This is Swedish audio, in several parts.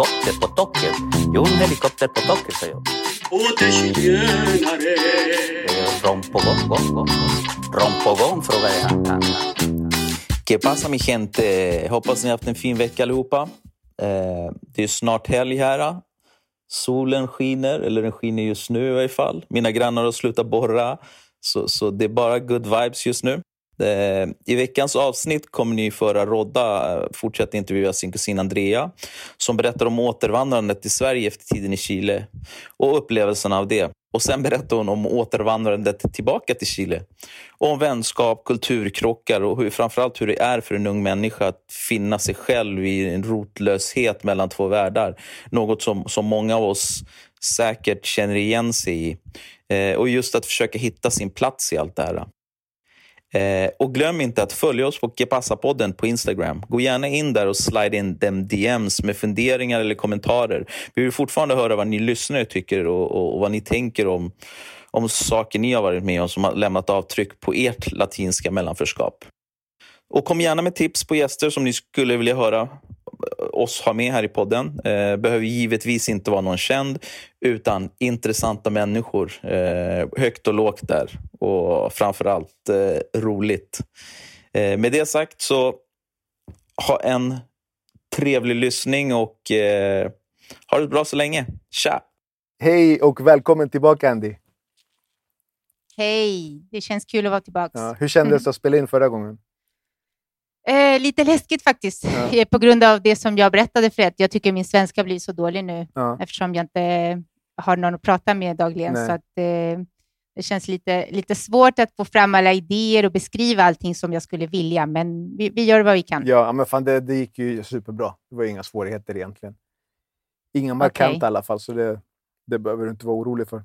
Helikopter på taket. Jo, en helikopter på taket, sa jag. Eh, Rompogång, gång, gång. Rompogång, frågar jag. Que pasa mi gente? Eh, hoppas ni har haft en fin vecka allihopa. Eh, det är snart helg här. Solen skiner, eller den skiner just nu i varje fall. Mina grannar har slutat borra, så, så det är bara good vibes just nu. Eh, I veckans avsnitt kommer ni föra Rodda eh, fortsätta intervjua sin kusin Andrea som berättar om återvandrandet till Sverige efter tiden i Chile och upplevelsen av det. Och Sen berättar hon om återvandrandet tillbaka till Chile. Och om vänskap, kulturkrockar och hur, framförallt hur det är för en ung människa att finna sig själv i en rotlöshet mellan två världar. Något som, som många av oss säkert känner igen sig i. Eh, och just att försöka hitta sin plats i allt det här. Eh, och glöm inte att följa oss på Kepassa-podden på Instagram. Gå gärna in där och slide in dem DMs med funderingar eller kommentarer. Vi vill fortfarande höra vad ni lyssnare tycker och, och, och vad ni tänker om, om saker ni har varit med om som har lämnat avtryck på ert latinska mellanförskap. Och kom gärna med tips på gäster som ni skulle vilja höra oss ha med här i podden. Eh, behöver givetvis inte vara någon känd, utan intressanta människor. Eh, högt och lågt där och framför allt eh, roligt. Eh, med det sagt så ha en trevlig lyssning och eh, ha det bra så länge. Tja! Hej och välkommen tillbaka Andy. Hej, det känns kul att vara tillbaka. Ja, hur kändes det att spela in förra gången? Eh, lite läskigt faktiskt, Ja. på grund av det som jag berättade för er. Jag tycker min svenska blir så dålig nu Ja. eftersom jag inte har någon att prata med dagligen. Nej. Så att, eh, det känns lite, lite svårt att få fram alla idéer och beskriva allting som jag skulle vilja, men vi, vi gör vad vi kan. Ja, men fan, det, det gick ju superbra. Det var inga svårigheter egentligen. Inga markanta Okej. i alla fall, så det, det behöver du inte vara orolig för.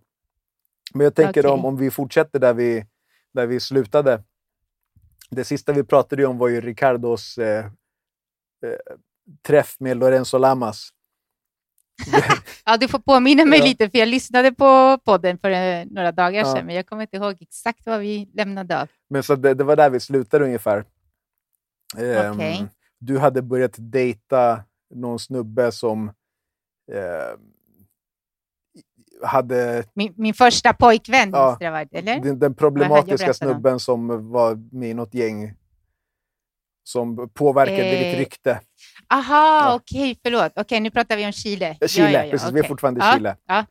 Men jag tänker Okej. om, om vi fortsätter där vi, där vi slutade. Det sista vi pratade om var ju Ricardos eh, eh, träff med Lorenzo Lamas. Ja, du får påminna mig Ja. lite, för jag lyssnade på podden för eh, några dagar Ja. sedan, men jag kommer inte ihåg exakt vad vi lämnade av. Men så det, det var där vi slutade ungefär. Ehm, Okej. Du hade börjat dejta någon snubbe som ehm, hade Min, min första pojkvän, Ja. måste det varit, eller? den, den problematiska om? snubben som var med i något gäng som påverkade Eh, ditt rykte. Aha, Ja. okej, förlåt. Okej, nu pratar vi om Chile. Chile, precis. Vi är fortfarande i ja, Chile. Ja.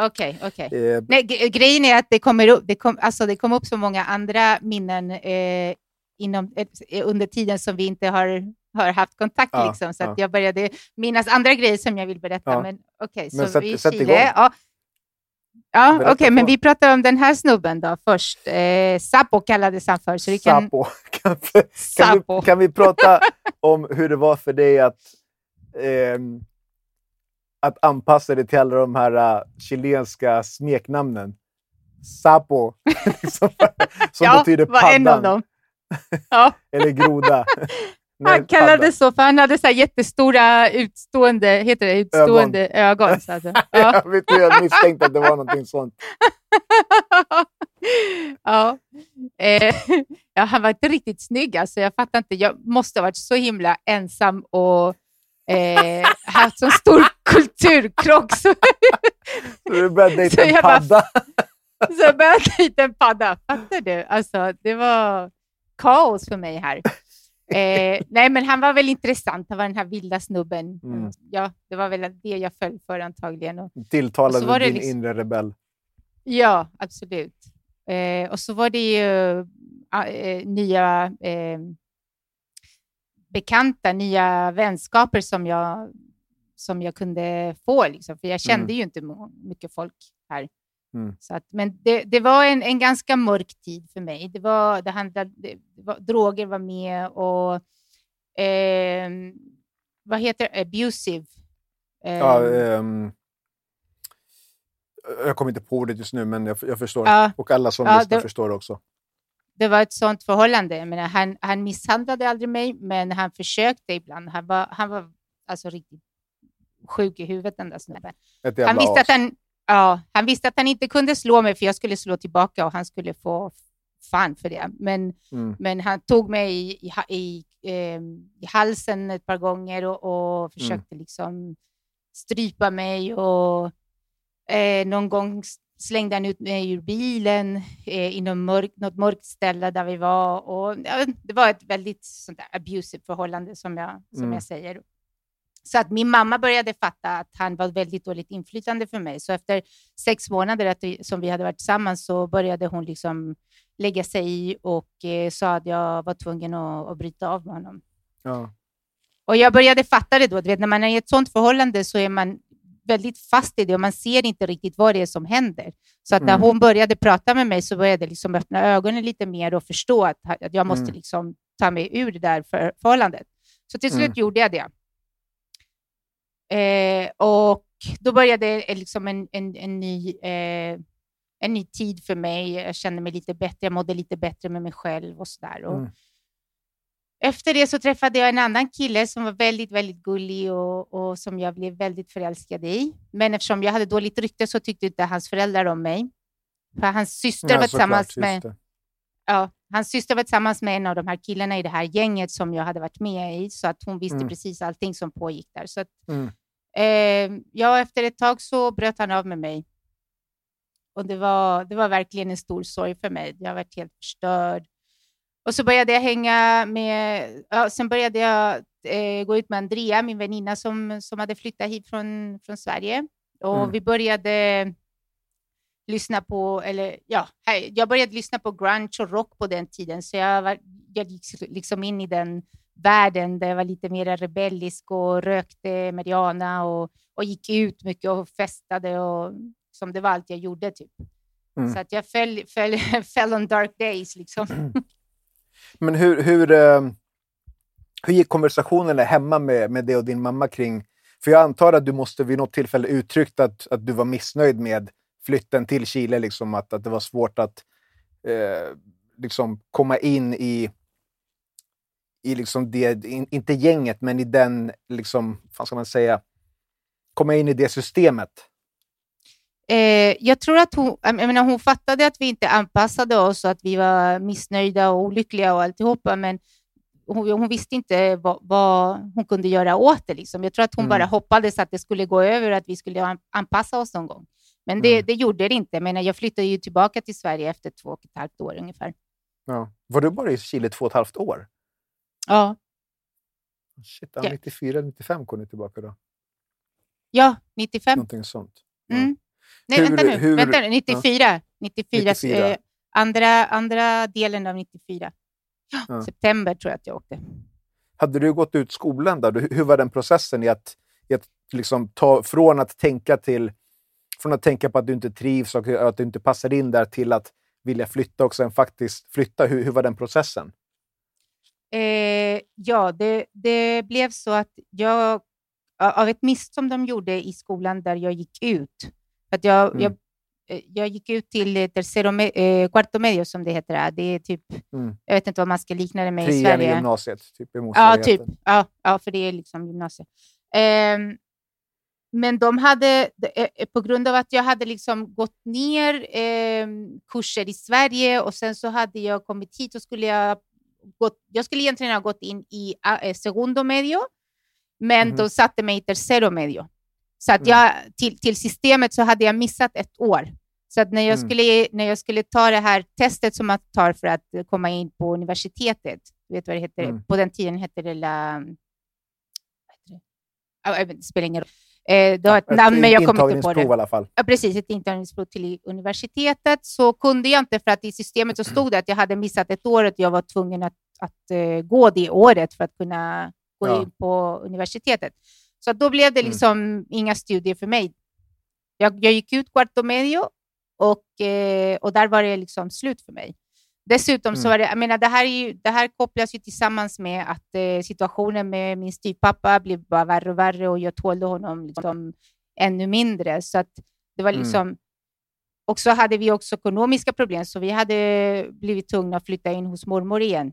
Okej, okej. Eh, Nej, grejen är att det kommer upp, det kom, alltså det kom upp så många andra minnen eh, inom, eh, under tiden som vi inte har, har haft kontakt. Ja, liksom, så ja. jag började minnas andra grejer som jag vill berätta. Ja. Men okej, Men så sätt- vi är i. Chile. Ja, ja okej, men på. vi pratar om den här snubben då först. Eh, Sapo kallades han för. Så vi kan, Sapo. Kan, vi, kan, vi, kan vi prata om hur det var för dig att, ehm, att anpassa dig till alla de här uh, chilenska smeknamnen? Sapo, som, som ja, betyder paddan. Ja. eller groda. Han kallades så, för han hade så jättestora utstående, heter det, utstående ögon. så alltså. ja. Jag, vet, jag misstänkte att det var någonting sånt. ja. Eh, ja, han var inte riktigt snygg. Alltså, jag fattar inte. Jag måste ha varit så himla ensam och eh, haft så stor kulturkrock. Så, Så du började dejta en bara- padda. så jag började dejta en padda. Fattar du? Alltså, det var kaos för mig här. Eh, nej, men han var väl intressant. Han var den här vilda snubben. Mm. Ja, det var väl det jag föll för antagligen. Och, Tilltalade Och din liksom- inre rebell. Ja, absolut. Eh, och så var det ju eh, nya eh, bekanta, nya vänskaper som jag, som jag kunde få. Liksom. För jag kände Mm. ju inte mycket folk här. Mm. Så att, men det, det var en, en ganska mörk tid för mig. Det var, det handlade, det, var, droger var med och eh, vad heter det? abusive. Eh, Ja, ehm, jag kommer inte på ordet just nu, men jag, jag förstår. Ja. Och alla som Ja, lyssnar förstår också. det var ett sånt förhållande. Jag menar, han, han misshandlade aldrig mig, men han försökte ibland. Han var, han var alltså riktigt sjuk i huvudet, den där snubben. Han visste, att han, ja, han visste att han inte kunde slå mig, för jag skulle slå tillbaka och han skulle få fan för det. Men, Mm. men han tog mig i, i, i, eh, i halsen ett par gånger och, och försökte liksom strypa mig. Och, eh, någon gång slängde han ut mig ur bilen eh, i någon mörk, något mörkt ställe där vi var. Och, ja, det var ett väldigt sånt abusive förhållande, som jag, som Mm. jag säger. Så att min mamma började fatta att han var väldigt dåligt inflytande för mig. Så efter sex månader att vi, som vi hade varit tillsammans så började hon liksom lägga sig i och eh, sa att jag var tvungen att, att bryta av med honom. Ja. Och jag började fatta det då. Du vet, när man är i ett sånt förhållande så är man väldigt fast i det och man ser inte riktigt vad det är som händer. Så att när Mm. hon började prata med mig så började jag liksom öppna ögonen lite mer och förstå att, att jag måste Mm. liksom ta mig ur det där för, förhållandet. Så till slut Mm. gjorde jag det. Eh, och då började eh, liksom en, en, en, ny, eh, en ny tid för mig. Jag kände mig lite bättre, jag mådde lite bättre med mig själv och sådär. Och Mm. Efter det så träffade jag en annan kille som var väldigt, väldigt gullig och, och som jag blev väldigt förälskad i. Men eftersom jag hade dåligt rykte så tyckte inte hans föräldrar om mig. För hans syster Ja, var tillsammans just med ja, hans syster var tillsammans med en av de här killarna i det här gänget som jag hade varit med i, så att hon visste Mm. precis allting som pågick där. Så att, Mm. eh, ja, efter ett tag så bröt han av med mig. Och det var, det var verkligen en stor sorg för mig. Jag varit helt förstörd. Och så började jag hänga med, ja, sen började jag eh, gå ut med Andrea, min väninna som, som hade flyttat hit från, från Sverige. Och Mm. vi började lyssna på, eller ja, jag började lyssna på grunge och rock på den tiden, så jag, var, jag gick liksom in i den världen där jag var lite mer rebellisk och rökte marijuana och, och gick ut mycket och festade och som det var allt jag gjorde typ. Mm. Så att jag föll, föll, fell on dark days liksom. Men hur, hur, eh, hur gick konversationerna hemma med, med dig och din mamma kring... För jag antar att du måste vid något tillfälle uttryckt att, att du var missnöjd med flytten till Chile, liksom, att, att det var svårt att eh, liksom komma in i, i liksom det, in, inte gänget, men i den, liksom, vad ska man säga, komma in i det systemet. Eh, jag tror att hon, jag menar, hon fattade att vi inte anpassade oss och att vi var missnöjda och olyckliga och alltihopa, men hon, hon visste inte vad, vad hon kunde göra åt det. Liksom. Jag tror att hon Mm. bara hoppades att det skulle gå över och att vi skulle an, anpassa oss någon gång. Men det, Mm. det gjorde det inte. Men jag flyttade ju tillbaka till Sverige efter två och ett halvt år ungefär. Ja. Var du bara i Chile två och ett halvt år? Ja, Shit, ja. Ja. 94, 95 kom du tillbaka då? ja 95. Någonting sånt. Ja. Mm. Nej, Hur- vänta nu. hur- vänta nu. 94. 94. 94. Eh, andra, andra delen av 94. Ja, Ja. September tror jag att jag åkte. Hade du gått ut skolan där, hur hur var den processen i att, i att liksom ta från att tänka till från att tänka på att du inte trivs och att du inte passar in där till att vilja flytta och sen faktiskt flytta? Hur, hur var den processen? Eh, ja, det, det blev så att jag, av ett misstag de gjorde i skolan där jag gick ut, att jag, Mm. jag, eh, jag gick ut till eh, tercero, me- eh, cuarto medio som det heter. här. Det är typ, Mm. jag vet inte vad man ska likna det med i Trean i Sverige. gymnasiet? Typ, i Ja, typ. Ja, ja, för det är liksom gymnasiet. Ehm, men de hade, eh, eh, på grund av att jag hade liksom gått ner ehm, kurser i Sverige och sen så hade jag kommit hit och skulle jag gått, jag skulle egentligen ha gått in i eh, segundo medio, men Mhm. de satte mig i tercero medio. Så att Mm. jag, till, till systemet så hade jag missat ett år. Så att när jag, Mm. skulle, när jag skulle ta det här testet som man tar för att eh, komma in på universitetet, du vet vad det heter? Mm. På den tiden hette det la... vad heter det? Ja, det spelar ingen roll. Eh, det har ett Ett namn, men jag kommer inte på intagningsprov i det. alla fall. Ja, precis, ett intagningsprov till universitetet. Så kunde jag inte, för att i systemet så stod det att jag hade missat ett år och jag var tvungen att, att eh, gå det året för att kunna gå Ja. in på universitetet. Så då blev det Mm. liksom inga studier för mig. Jag, jag gick ut cuarto medio och, eh, och där var det liksom slut för mig. Dessutom så Mm. var det, jag menar, det här, är ju, det här kopplas ju tillsammans med att eh, situationen med min styvpappa blev bara värre och värre och jag tålde honom liksom ännu mindre. Så att det var Mm. liksom... Och så hade vi också ekonomiska problem, så vi hade blivit tvungna att flytta in hos mormor igen.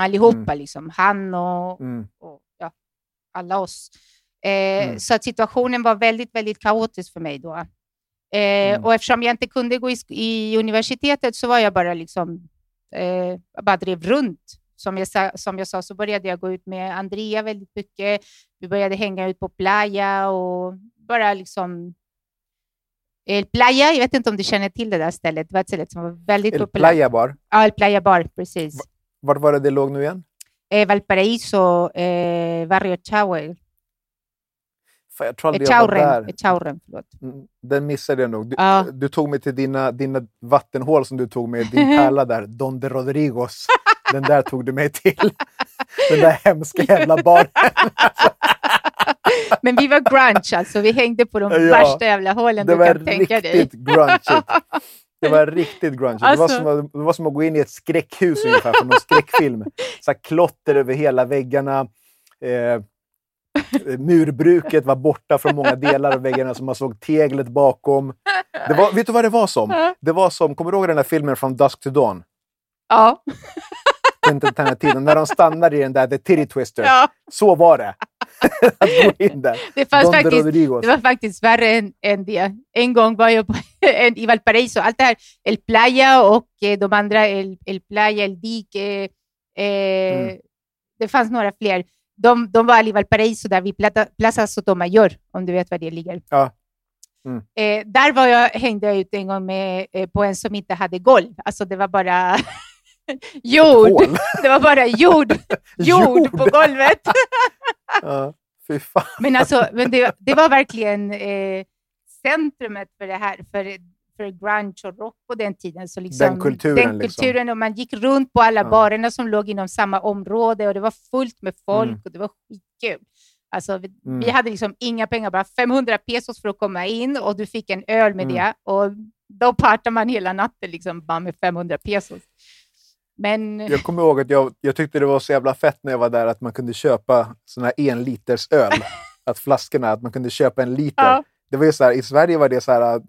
Allihopa, liksom. han och, Mm. och ja, alla oss. Eh, Mm. Så att situationen var väldigt, väldigt kaotisk för mig då. Eh, Mm. Och eftersom jag inte kunde gå i, i universitetet så var jag bara liksom, eh, bara drev runt. Som jag, sa, som jag sa så började jag gå ut med Andrea väldigt mycket. Vi började hänga ut på playa och bara liksom El Playa, jag vet inte om du känner till det där stället. Det var ett ställe som var väldigt El populärt. Playa Bar. Ja, El Playa Bar, precis. Vart var det det låg nu igen? Eh, Valparaíso, eh, Barrio Chauel. Fan, jag tror aldrig jag var där. Echauren, förlåt. Mm, Den missade jag nog. Du, Ja. du tog mig till dina, dina vattenhål som du tog med din pärla där, Donde Rodrigos. Den där tog du mig till. Den där hemska jävla baren. Men vi var grunge alltså, vi hängde på de Ja. värsta jävla hålen Det du kan tänka dig. riktigt. Det var riktigt grunge. det, var Alltså- som, att- det var som att gå in i ett skräckhus ungefär, från någon skräckfilm. Så här klotter över hela väggarna. Eh, murbruket var borta från många delar av väggarna, så man såg teglet bakom. Det var, vet du vad det var som? Det var som, kommer du ihåg den där filmen från Dusk to Dawn? Ja, Inte den här tiden, när de stannar i den där The Titty Twister. ja. Så var det. att gå in där. Det, fanns Donde faktiskt, Rodrigos. det var faktiskt värre än, än det. En gång var jag på, en, i Valparaíso, allt det här, El Playa och eh, de andra, El, El Playa, El Dique, eh, Mm. det fanns några fler. De, de var i Valparaíso, där vid Plata, Plaza Sotomayor, om du vet var det ligger. Ja. Mm. Eh, där var jag, hängde jag ut en gång med, eh, på en som inte hade golv. Alltså det var bara jord. Det var bara jord, jord, Jord. på golvet. Ja, fy fan. Men, alltså, men det, det var verkligen eh, centrumet för det här, för, för grunge och rock på den tiden. Så liksom, Den kulturen, Den liksom. kulturen och man gick runt på alla Ja. barerna som låg inom samma område och det var fullt med folk Mm. och det var skitkul. Alltså, vi, Mm. vi hade liksom inga pengar, bara 500 pesos för att komma in och du fick en öl med Mm. det. Och då partade man hela natten liksom, bara med 500 pesos. Men Jag kommer ihåg att jag, jag tyckte det var så jävla fett när jag var där att man kunde köpa såna här en liters öl. att flaskorna, att man kunde köpa en liter. Ja. Det var ju så här, I Sverige var det så här,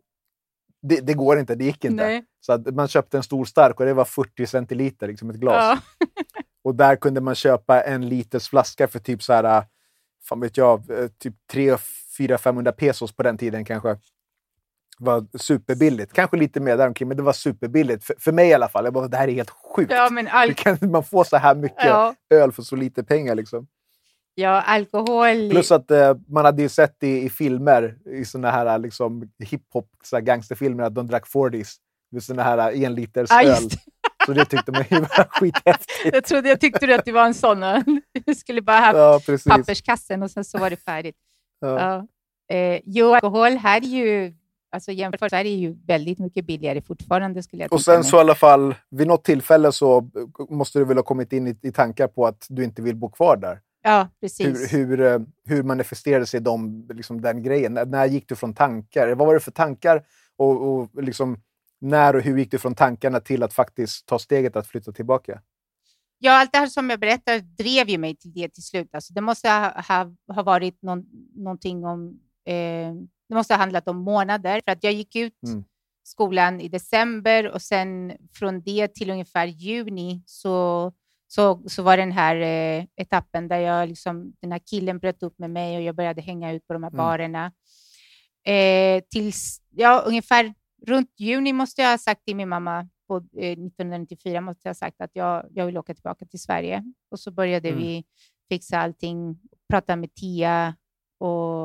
det, det går inte, det gick inte. nej. Så att man köpte en stor stark och det var 40 centiliter, liksom ett glas. Ja. Och där kunde man köpa en liters flaska för typ så här, fan vet jag, eh, typ 3, 4, 500 pesos på den tiden kanske. var superbilligt. Kanske lite mer däromkring, men det var superbilligt. För, för mig i alla fall. Jag bara, det här är helt sjukt. Ja, men Hur kan man få så här mycket ja, öl för så lite pengar? Liksom? Ja, alkohol. Plus att eh, man hade ju sett i, i filmer, i såna här liksom, hiphop, gangsterfilmer, att de drack 40s. Med såna här en liters Ja, öl. det. Så det tyckte man ju var skithäftigt. Jag trodde jag tyckte att du var en sån. eh, Du skulle bara ha Ja, precis. papperskassen och sen så var det färdigt. Ja. Ja. Eh, jo, alkohol här är ju, alltså jämfört med Sverige, är ju väldigt mycket billigare fortfarande skulle jag Och sen mig. så i alla fall, vid något tillfälle så måste du väl ha kommit in i, i tankar på att du inte vill bo kvar där. Ja, Hur, precis. hur, eh, hur manifesterade sig de, liksom den grejen? När, när gick du från tankar? Vad var det för tankar? Och, och liksom, när och hur gick du från tankarna till att faktiskt ta steget att flytta tillbaka? Ja, allt det här som jag berättar drev ju mig till det till slut. Alltså, det måste ha, ha, ha varit någon, någonting om... Eh, det måste ha handlat om månader. För att jag gick ut Mm. skolan i december och sen från det till ungefär juni så, så, så var den här eh, etappen där jag liksom, den här killen bröt upp med mig och jag började hänga ut på de här Mm. barerna. Eh, tills, ja, ungefär runt juni måste jag ha sagt till min mamma på eh, 1994 måste jag ha sagt att jag, jag vill åka tillbaka till Sverige. Och så började Mm. vi fixa allting, prata med Tia och,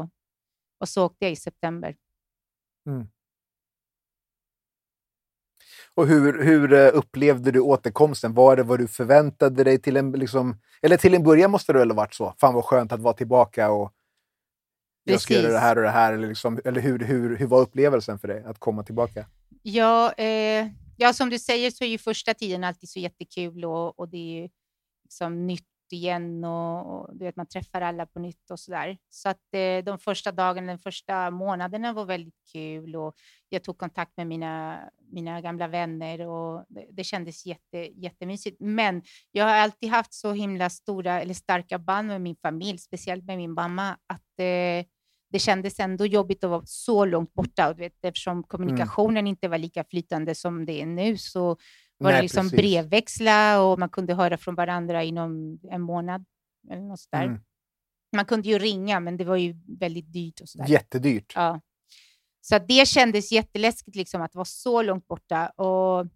och så åkte jag i september. Och hur, hur eh, upplevde du återkomsten? Var det vad du förväntade dig till en... Liksom, eller till en början måste det väl ha varit så? Fan vad skönt att vara tillbaka och jag ska göra det här och det här? Eller, liksom, eller hur, hur, hur var upplevelsen för dig att komma tillbaka? Ja, eh, ja, som du säger så är ju första tiden alltid så jättekul och, och det är ju liksom nytt igen och, och du vet, man träffar alla på nytt och sådär. Så att eh, de första dagarna, de första månaderna var väldigt kul och jag tog kontakt med mina, mina gamla vänner och det, det kändes jätte, jättemysigt. Men jag har alltid haft så himla stora eller starka band med min familj, speciellt med min mamma, att eh, det kändes ändå jobbigt att vara så långt borta. Och du vet, eftersom kommunikationen inte var lika flytande som det är nu så var Nej, det liksom precis. brevväxla och man kunde höra från varandra inom en månad. Eller något sådär. Mm. Man kunde ju ringa, men det var ju väldigt dyrt. och sådär. Jättedyrt. Ja. Så att det kändes jätteläskigt liksom, att vara så långt borta. Och...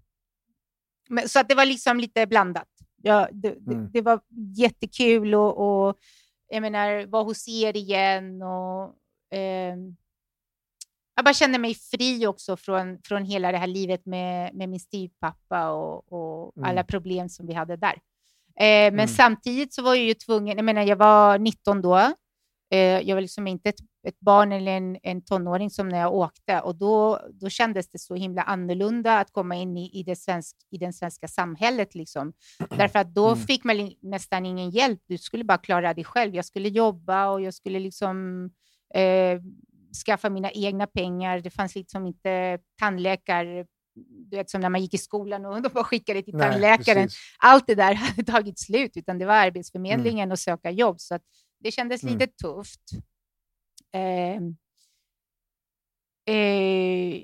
Men, så att det var liksom lite blandat. Ja, det, det, Mm. det var jättekul och, och jag menar, vara hos er igen. Och, ehm, jag bara kände mig fri också från, från hela det här livet med, med min styvpappa och, och Mm. alla problem som vi hade där. Eh, men Mm. samtidigt så var jag ju tvungen, jag menar jag var 19 då, eh, jag var liksom inte ett, ett barn eller en, en tonåring som när jag åkte och då, då kändes det så himla annorlunda att komma in i, i, det svensk, i den svenska samhället. Liksom. Därför att då Mm. fick man nästan ingen hjälp. Du skulle bara klara dig själv. Jag skulle jobba och jag skulle liksom eh, skaffa mina egna pengar. Det fanns liksom inte tandläkare, du vet som när man gick i skolan och de bara skickade till Nej, tandläkaren. precis. Allt det där hade tagit slut, utan det var Arbetsförmedlingen och söka jobb. Så att det kändes Mm. lite tufft. Eh, eh,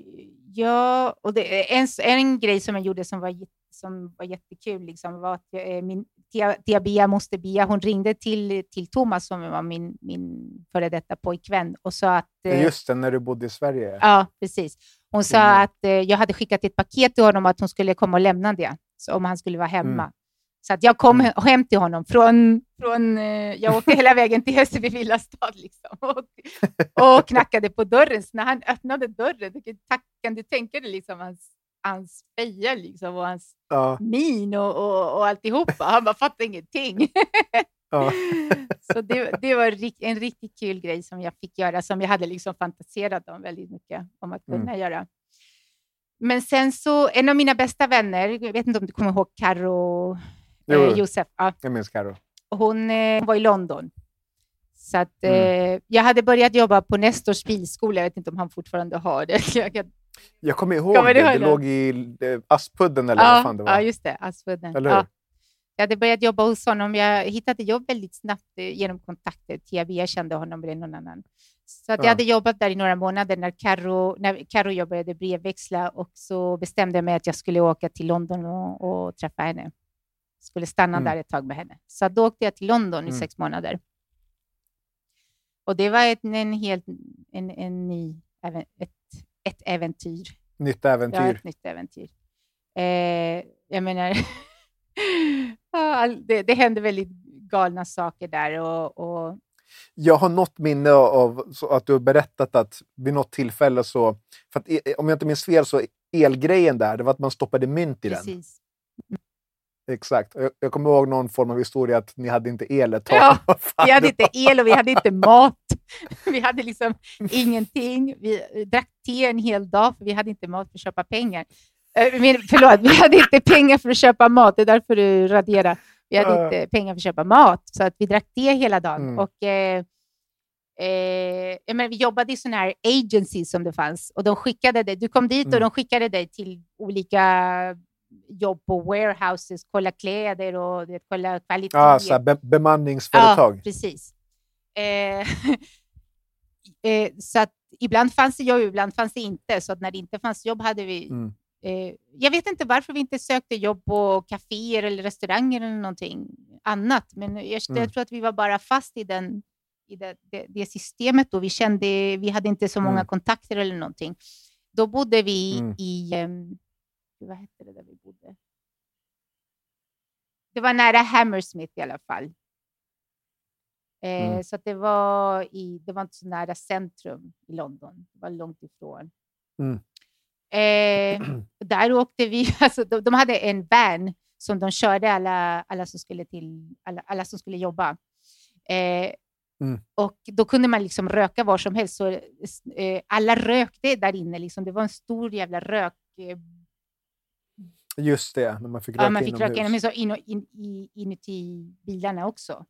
ja, och det, en, en grej som jag gjorde som var, som var jättekul liksom, var att jag, eh, min tia, tia Bia, moster Bia, hon ringde till, till Thomas som var min, min före detta pojkvän och sa att... Eh, Just det, när du bodde i Sverige. Ja, precis. Hon sa Mm. att eh, jag hade skickat ett paket till honom att hon skulle komma och lämna det, så om han skulle vara hemma. Mm. Så att jag kom Mm. he- hem till honom. Från, från, jag åkte hela vägen till Hässelby villastad liksom, och, och knackade på dörren. Så när han öppnade dörren, tack, kan du tänka dig liksom, hans, hans feja liksom, och hans Ja, min och, och, och alltihopa. Han bara fattade ingenting. ja. Så det, det var en riktigt kul grej som jag fick göra, som jag hade liksom fantiserat om väldigt mycket om att kunna Mm. göra. Men sen så, en av mina bästa vänner, jag vet inte om du kommer ihåg Karo eh, Josef, ja, jag minns Carro. hon eh, var i London. Så att, eh, Mm. jag hade börjat jobba på Nestors bilskola, jag vet inte om han fortfarande har det. Jag kan- Jag kommer ihåg Kommer det. Det låg i eh, Aspudden eller vad ja, fan det var. ja, just det, Aspudden. Eller hur? Ja. Jag hade börjat jobba hos honom. Jag hittade jobb väldigt snabbt eh, genom kontakter. Jag kände honom eller någon annan. Så att jag Ja. hade jobbat där i några månader när Karo, när Karo jag började brevväxla och så bestämde jag mig att jag skulle åka till London och, och träffa henne. Skulle stanna Mm. där ett tag med henne. Så då åkte jag till London i Mm. sex månader. Och det var ett, en helt en, en ny, ett, ett äventyr. Nytt äventyr. Ja, ett nytt äventyr. Eh, jag menar, det, det hände väldigt galna saker där. Och, och, Jag har något minne av att du har berättat att vid något tillfälle så... För att, eh, om jag inte minns fel så elgrejen där, det var att man stoppade mynt i den. Exakt. Jag, jag kommer ihåg någon form av historia att ni hade inte el ett tag. Ja, Vi hade inte el och vi hade inte mat. Vi hade liksom ingenting. Vi drack te en hel dag för vi hade inte mat för att köpa pengar. Eh, men, förlåt, vi hade inte pengar för att köpa mat. Det är därför du raderar. Vi hade inte pengar för att köpa mat, så att vi drack te hela dagen. Mm. Och, eh, eh, jag menar, vi jobbade i sådana här agencies som det fanns. Och de skickade dig, du kom dit och Mm. de skickade dig till olika jobb på warehouses, kolla kläder och vet, kolla kvalitet. Ja, så be bemanningsföretag. Ja, precis. Eh, eh, så att ibland fanns det jobb, ibland fanns det inte. Så att när det inte fanns jobb hade vi... Mm. Eh, jag vet inte varför vi inte sökte jobb på kaféer eller restauranger eller någonting annat. Men jag, Mm. jag tror att vi var bara fast i, den, i det, det, det systemet. Och vi, kände, vi hade inte så många Mm. kontakter eller någonting. Då bodde vi Mm. i... ehm, vad hette det där vi bodde? Det var nära Hammersmith i alla fall. Eh, Mm. Så det, var i, det var inte så nära centrum i London. Det var långt ifrån. Mm. Eh, där åkte vi, alltså, de, de hade en van som de körde alla, alla, som, skulle till, alla, alla som skulle jobba. Eh, Mm. Och då kunde man liksom röka var som helst. Så, eh, alla rökte där inne. Liksom. Det var en stor jävla rök... Eh, Just det, när man fick röka ja, man fick inomhus. röka inomhus och in, in, in, inuti bilarna också.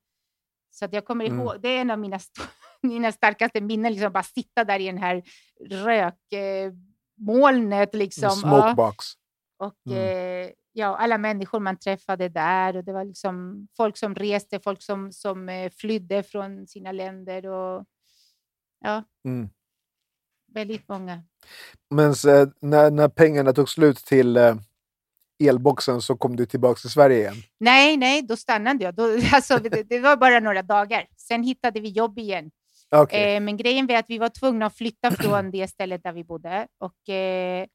Så att jag kommer Mm. ihåg, det är en av mina, st- mina starkaste minnen, liksom bara sitta där i den här rökmolnet. Eh, molnet, liksom. En Ja. smokebox. Och Mm. eh, ja, alla människor man träffade där. Och det var liksom folk som reste, folk som, som eh, flydde från sina länder. Och, ja, Mm. väldigt många. Men så, när, när pengarna tog slut till eh, elboxen så kom du tillbaka till Sverige igen. Nej, nej, då stannade jag. Då, alltså, det, det var bara några dagar. Sen hittade vi jobb igen. Okej. Eh, men grejen var att vi var tvungna att flytta från det stället där vi bodde. Och, eh,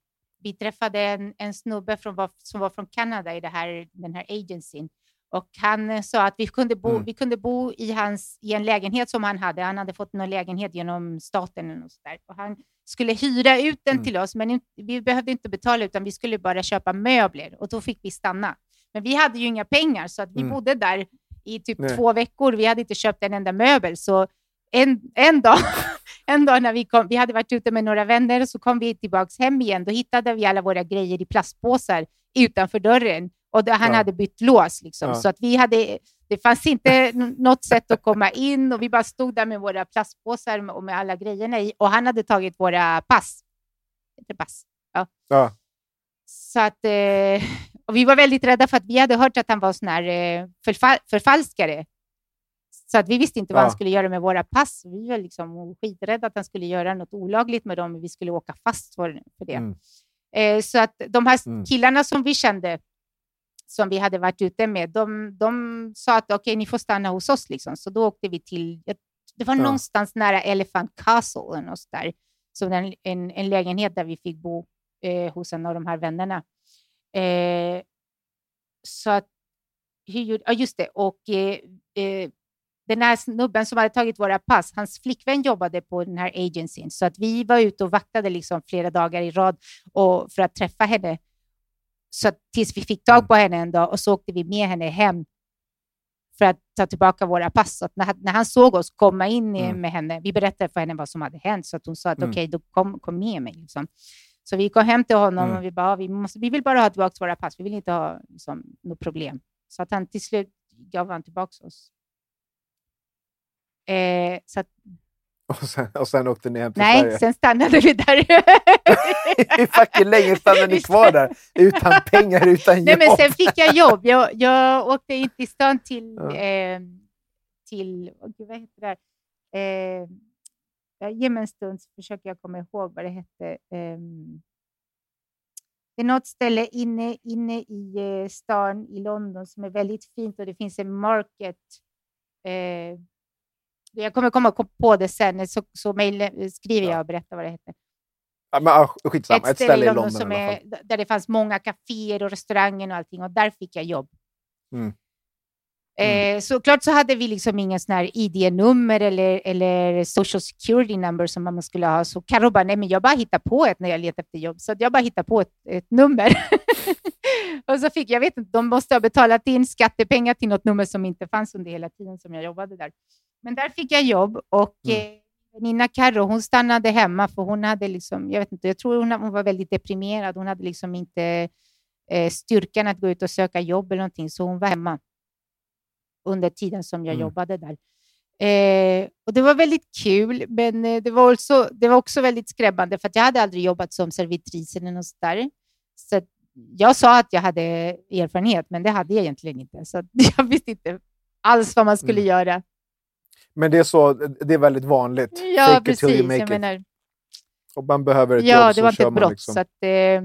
vi träffade en, en snubbe från, som var från Kanada i det här, den här agencyn. Och han eh, sa att vi kunde, bo, Mm. vi kunde bo i, hans, i en lägenhet som han hade. Han hade fått någon lägenhet genom staten. Och så där. Och han skulle hyra ut den Mm. till oss, men vi behövde inte betala utan vi skulle bara köpa möbler och då fick vi stanna. Men vi hade ju inga pengar så att vi Mm. bodde där i typ Nej. två veckor. Vi hade inte köpt en enda möbel. Så en, en, dag, en dag när vi kom, vi hade varit ute med några vänner och så kom vi tillbaka hem igen. Då hittade vi alla våra grejer i plastpåsar utanför dörren och då, han Ja. hade bytt lås. Liksom. Ja. Så att vi hade, det fanns inte något sätt att komma in och vi bara stod där med våra plastpåsar och med alla grejerna i och han hade tagit våra pass. Inte pass. Ja. Så att, eh, och vi var väldigt rädda för att vi hade hört att han var sån här eh, förfal förfalskare. Så att vi visste inte vad Ja. han skulle göra med våra pass. Vi var liksom skiträdda att han skulle göra något olagligt med dem vi skulle åka fast för, för det. Mm. Eh, så att de här Mm. killarna som vi kände, som vi hade varit ute med, de, de sa att okej, ni får stanna hos oss. Liksom. Så då åkte vi till, det var Ja. någonstans nära Elephant Castle, något där. Så en, en, en lägenhet där vi fick bo eh, hos en av de här vännerna. Eh, så att, hur, gjorde- ja just det, och eh, eh, den här snubben som hade tagit våra pass, hans flickvän jobbade på den här agencyn, så att vi var ute och vaktade liksom flera dagar i rad och, för att träffa henne. Så tills vi fick tag på henne en dag och så åkte vi med henne hem för att ta tillbaka våra pass. Så att när, när han såg oss komma in Mm. med henne, vi berättade för henne vad som hade hänt, så att hon sa att Mm. okej, då kom, kom med mig. Liksom. Så vi kom hem till honom Mm. och vi bara, vi, måste, vi vill bara ha tillbaka våra pass, vi vill inte ha liksom, något problem. Så att han till slut gav han tillbaka oss. Eh, så att, Och, sen, och sen åkte ni hem till nej, Sverige. sen stannade vi där. Hur fucking länge stannade ni kvar där? Utan pengar, utan Nej, jobb? men sen fick jag jobb. Jag, jag åkte in till stan till, Ja. eh, till gud, vad heter det? här? Eh, ge mig en stund så försöker jag komma ihåg vad det hette. Ehm, det är något ställe inne, inne i eh, stan i London som är väldigt fint och det finns en market. Eh, jag kommer komma på det sen, så, så mail, skriver jag och berättar vad det heter Ja, men, ah, skitsamma, ett ställe i London, som är, där det fanns många kaféer och restauranger och allting och där fick jag jobb. Mm. Eh, såklart så hade vi liksom ingen sån här ID-nummer eller, eller social security number som man skulle ha. Så Carro bara, nej men jag bara hittar på ett när jag letar efter jobb. Så jag bara hittar på ett, ett nummer. och så fick jag, vet inte, de måste ha betalat in skattepengar till något nummer som inte fanns under hela tiden som jag jobbade där. Men där fick jag jobb och Mm. eh, Nina Carro, hon stannade hemma för hon hade liksom, jag vet inte, jag tror hon, hon var väldigt deprimerad. Hon hade liksom inte eh, styrkan att gå ut och söka jobb eller någonting, så hon var hemma under tiden som jag Mm. jobbade där. Eh, och Det var väldigt kul, men eh, det var, också, det var också väldigt skrämmande för jag hade aldrig jobbat som servitris eller något där. Så jag sa att jag hade erfarenhet, men det hade jag egentligen inte. Så jag visste inte alls vad man skulle Mm. göra. Men det är, så, det är väldigt vanligt. Ja, Fake it till precis. you make Jag it. menar, Om man behöver ett ja, jobb det så var inte kör ett brott. liksom. Så att, eh,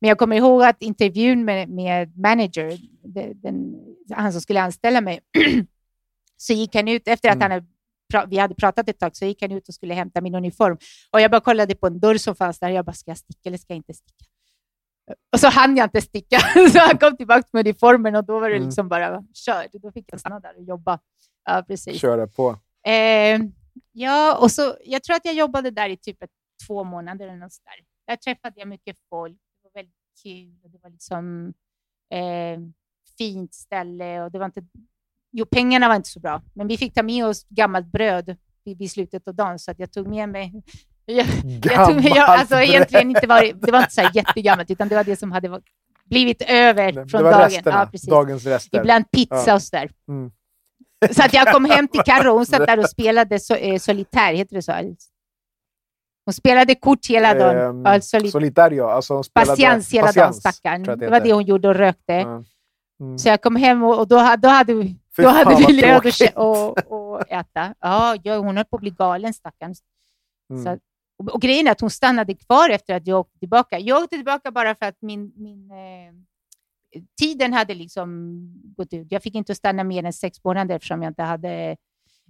men jag kommer ihåg att intervjun med, med manager, de- den, han som skulle anställa mig, så gick han ut efter att Mm. han hade, vi hade pratat ett tag, så gick han ut och skulle hämta min uniform. Och jag bara kollade på en dörr som fanns där. Jag bara, ska jag sticka eller ska jag inte sticka? Och så hann jag inte sticka, så han kom tillbaka med uniformen och då var det Mm. liksom bara kört. Då fick jag stanna där och jobba. Ja, precis. Köra på. Eh, ja, och så, jag tror att jag jobbade där i typ ett, två månader eller något där. Där träffade jag mycket folk. Det var väldigt kul och det var liksom eh, fint ställe och det var inte jo, pengarna var inte så bra, men vi fick ta med oss gammalt bröd vid, slutet av dagen, så att jag tog med mig jag, jag tog, jag, alltså, egentligen inte var, det- var inte så här jättegammalt, utan det var det som hade blivit över från dagen. resterna, Ja, precis. dagens rester. Ibland pizza Ja. och sådär. Mm. Så att jag kom hem till Carro, hon satt där och spelade so, eh, solitär, heter det så? Hon spelade kort hela dagen. Ehm, ja, soli, Solitario, alltså hon spelade... patiens hela dagen, Patiens, stackarn. tror jag Det var det hon gjorde och rökte. Ja. Mm. Så jag kom hem och, och då, då hade vi, Fy då hade vi och, och äta. Ja, ja, hon höll på att bli galen, stackarn. Mm. Så, och, och grejen är att hon stannade kvar efter att jag åkte tillbaka. Jag åkte tillbaka bara för att min, min eh, tiden hade liksom gått ut. Jag fick inte stanna mer än sex månader eftersom jag inte hade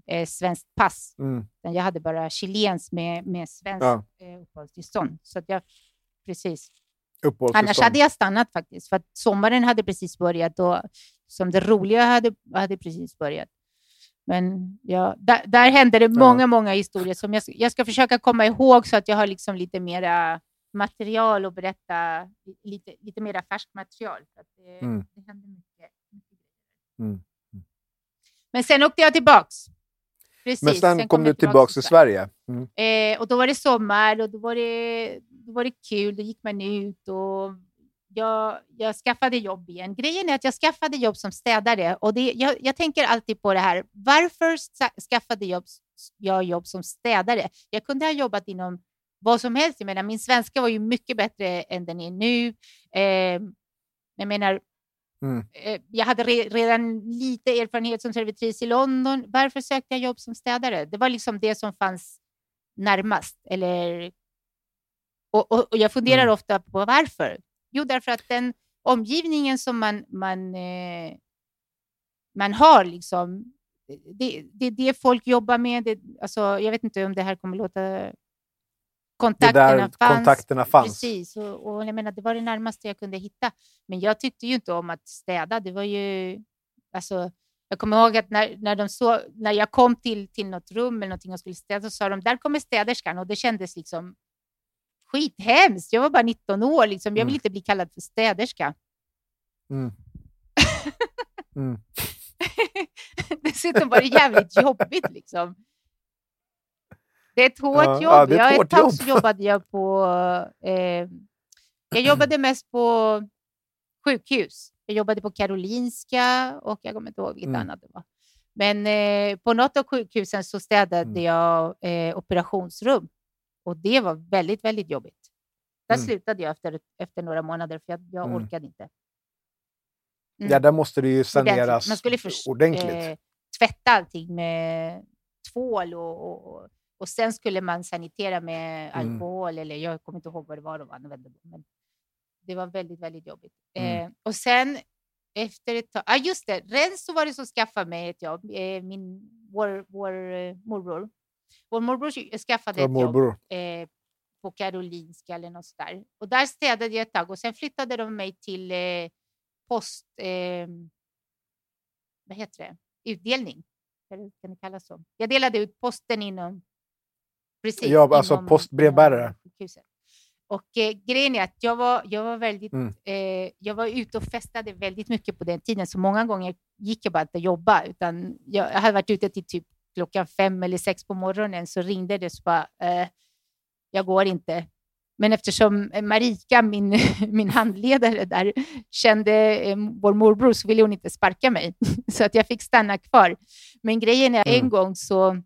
eh, svenskt pass. Mm. Jag hade bara chilens med, med svenskt Ja. eh, uppehållstillstånd. Så att jag, precis. Annars hade jag stannat faktiskt, för sommaren hade precis börjat och som det roliga hade, hade precis börjat. Men ja, där, där hände det många, många historier som jag, ska- jag ska försöka komma ihåg så att jag har liksom lite mera material att berätta, lite, lite mera färskt material. Att det, Mm. det hände mycket. Mm. Men sen åkte jag tillbaks. Precis, Men sen, kom du jag tillbaka till Sverige. Mm. Eh, och då var det sommar och då var det, då var det kul. Då gick man ut och jag, jag skaffade jobb igen. Grejen är att jag skaffade jobb som städare och det, jag, jag tänker alltid på det här. Varför ska, skaffade jobb, jag jobb som städare? Jag kunde ha jobbat inom vad som helst. Jag menar, min svenska var ju mycket bättre än den är nu. Eh, jag menar, Mm. eh, jag hade re, redan lite erfarenhet som servitris i London. Varför sökte jag jobb som städare? Det var liksom det som fanns närmast. Eller... Och, och, och jag funderar Mm. ofta på varför. Jo, därför att den omgivningen som man, man, eh, man har, liksom, det, det är det folk jobbar med. Det, alltså, jag vet inte om det här kommer låta... Det Kontakterna där fanns. kontakterna fanns. Precis, och, och jag menar, det var det närmaste jag kunde hitta. Men jag tyckte ju inte om att städa. Det var ju... Alltså, jag kommer ihåg att när, när, de så, när jag kom till, till något rum eller någonting och skulle städa så sa de där kommer städerskan och det kändes liksom skithemskt. Jag var bara 19 år, liksom. jag vill Mm. inte bli kallad för städerska. Mm. Mm. Dessutom var det jävligt jobbigt. Liksom. Det är ett hårt Ja, jobb. ja, det är ett jag, ett tag jobbade jag på... Eh, jag jobbade mest på sjukhus. Jag jobbade på Karolinska och jag kommer inte ihåg vilket Mm. annat det var. Men eh, på något av sjukhusen så städade Mm. jag eh, operationsrum och det var väldigt, väldigt jobbigt. Där Mm. slutade jag efter, efter några månader för jag, jag Mm. orkade inte. Mm. Ja, där måste det ju Ordentligt. saneras Man skulle först, ordentligt. Eh, tvätta allting med tvål och, och, och sen skulle man sanitera med Mm. alkohol eller jag kommer inte ihåg vad det var de använde. Men det var väldigt, väldigt jobbigt. Mm. Eh, och sen efter ett tag, ah, just det, Renzo var det som skaffade mig ett jobb, eh, min, vår, vår eh, morbror. Vår morbror skaffade Ja, ett jobb morbror. eh, på Karolinska eller något där. Och där städade jag ett tag och sen flyttade de mig till eh, post... Eh, vad heter det? Utdelning. Kan det kallas så? Jag delade ut posten inom... Precis, Ja, alltså inom- postbrevbärare. Och eh, grejen är att jag var, jag var väldigt... Mm. Eh, jag var ute och festade väldigt mycket på den tiden, så många gånger gick jag bara inte jobba, utan jag, jag hade varit ute till typ klockan fem eller sex på morgonen, så ringde det så bara, eh, jag går inte. Men eftersom eh, Marika, min, min handledare där, kände eh, vår morbror så ville hon inte sparka mig. Så att jag fick stanna kvar. Men grejen är, Mm. en gång så...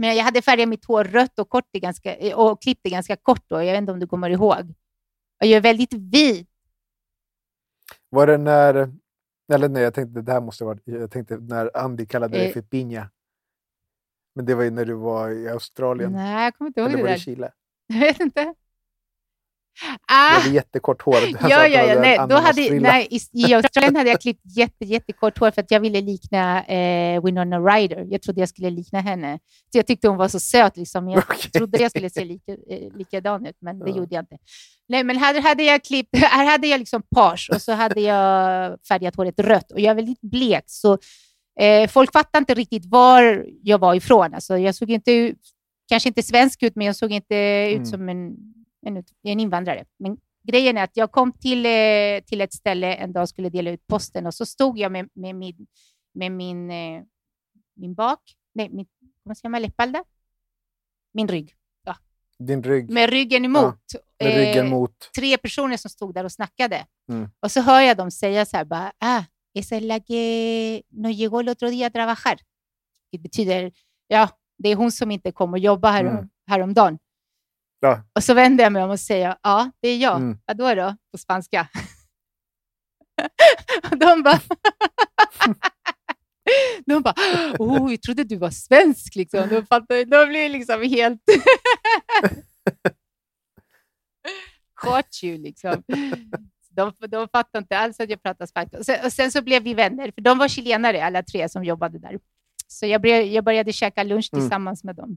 Men jag hade färgat mitt hår rött och, kort ganska, eh, och klippt det ganska kort då. Jag vet inte om du kommer ihåg. Och jag är väldigt vit. Var det när... Eller nej, jag tänkte det här måste vara... Jag tänkte när Andy kallade dig Eh. för Pinja. Men det var ju när du var i Australien. Nej, jag kommer inte ihåg Eller det var det där. i Chile? Jag vet inte. Du Ah, hade jättekort hår. Du ja, ja, ja. Nej, då hade, nej, i, I Australien hade jag klippt jätte, jättekort hår för att jag ville likna eh, Winona Ryder. Jag trodde jag skulle likna henne. Så jag tyckte hon var så söt. Liksom. Jag Okej. trodde jag skulle se lika, eh, likadan ut, men det Ja. gjorde jag inte. Nej, men här hade jag klippt, här hade jag liksom page och så hade jag färgat håret rött och jag är väldigt blek. Så eh, folk fattade inte riktigt var jag var ifrån. Alltså, jag såg inte kanske inte svensk ut, men jag såg inte Mm. ut som en, en, en invandrare. Men grejen är att jag kom till, eh, till ett ställe en dag och skulle dela ut posten och så stod jag med, med min, med min, eh, min bak, nej, min, vad säger man, läppalda? Min rygg. Ja. Din rygg. Med ryggen emot. Med ryggen Eh, mot... tre personer som stod där och snackade. Mm. Och så hör jag dem säga så här, bara, ah, esa es la que no llegó el otro día a trabajar. Det betyder, ja, det är hon som inte kom och jobbade här, Mm. häromdagen. Ja. Och så vänder jag mig om och säger, ja, det är jag. Mm. Vadå då? På spanska. och de bara, de bara, oh, vi trodde du var svensk. Liksom. De, fattade, de blev liksom helt... Caught you, liksom. De, de fattade inte alls att jag pratade spanska. Och sen, och sen så blev vi vänner, för de var chilenare alla tre som jobbade där. Så jag, blev, jag började käka lunch Mm. tillsammans med dem.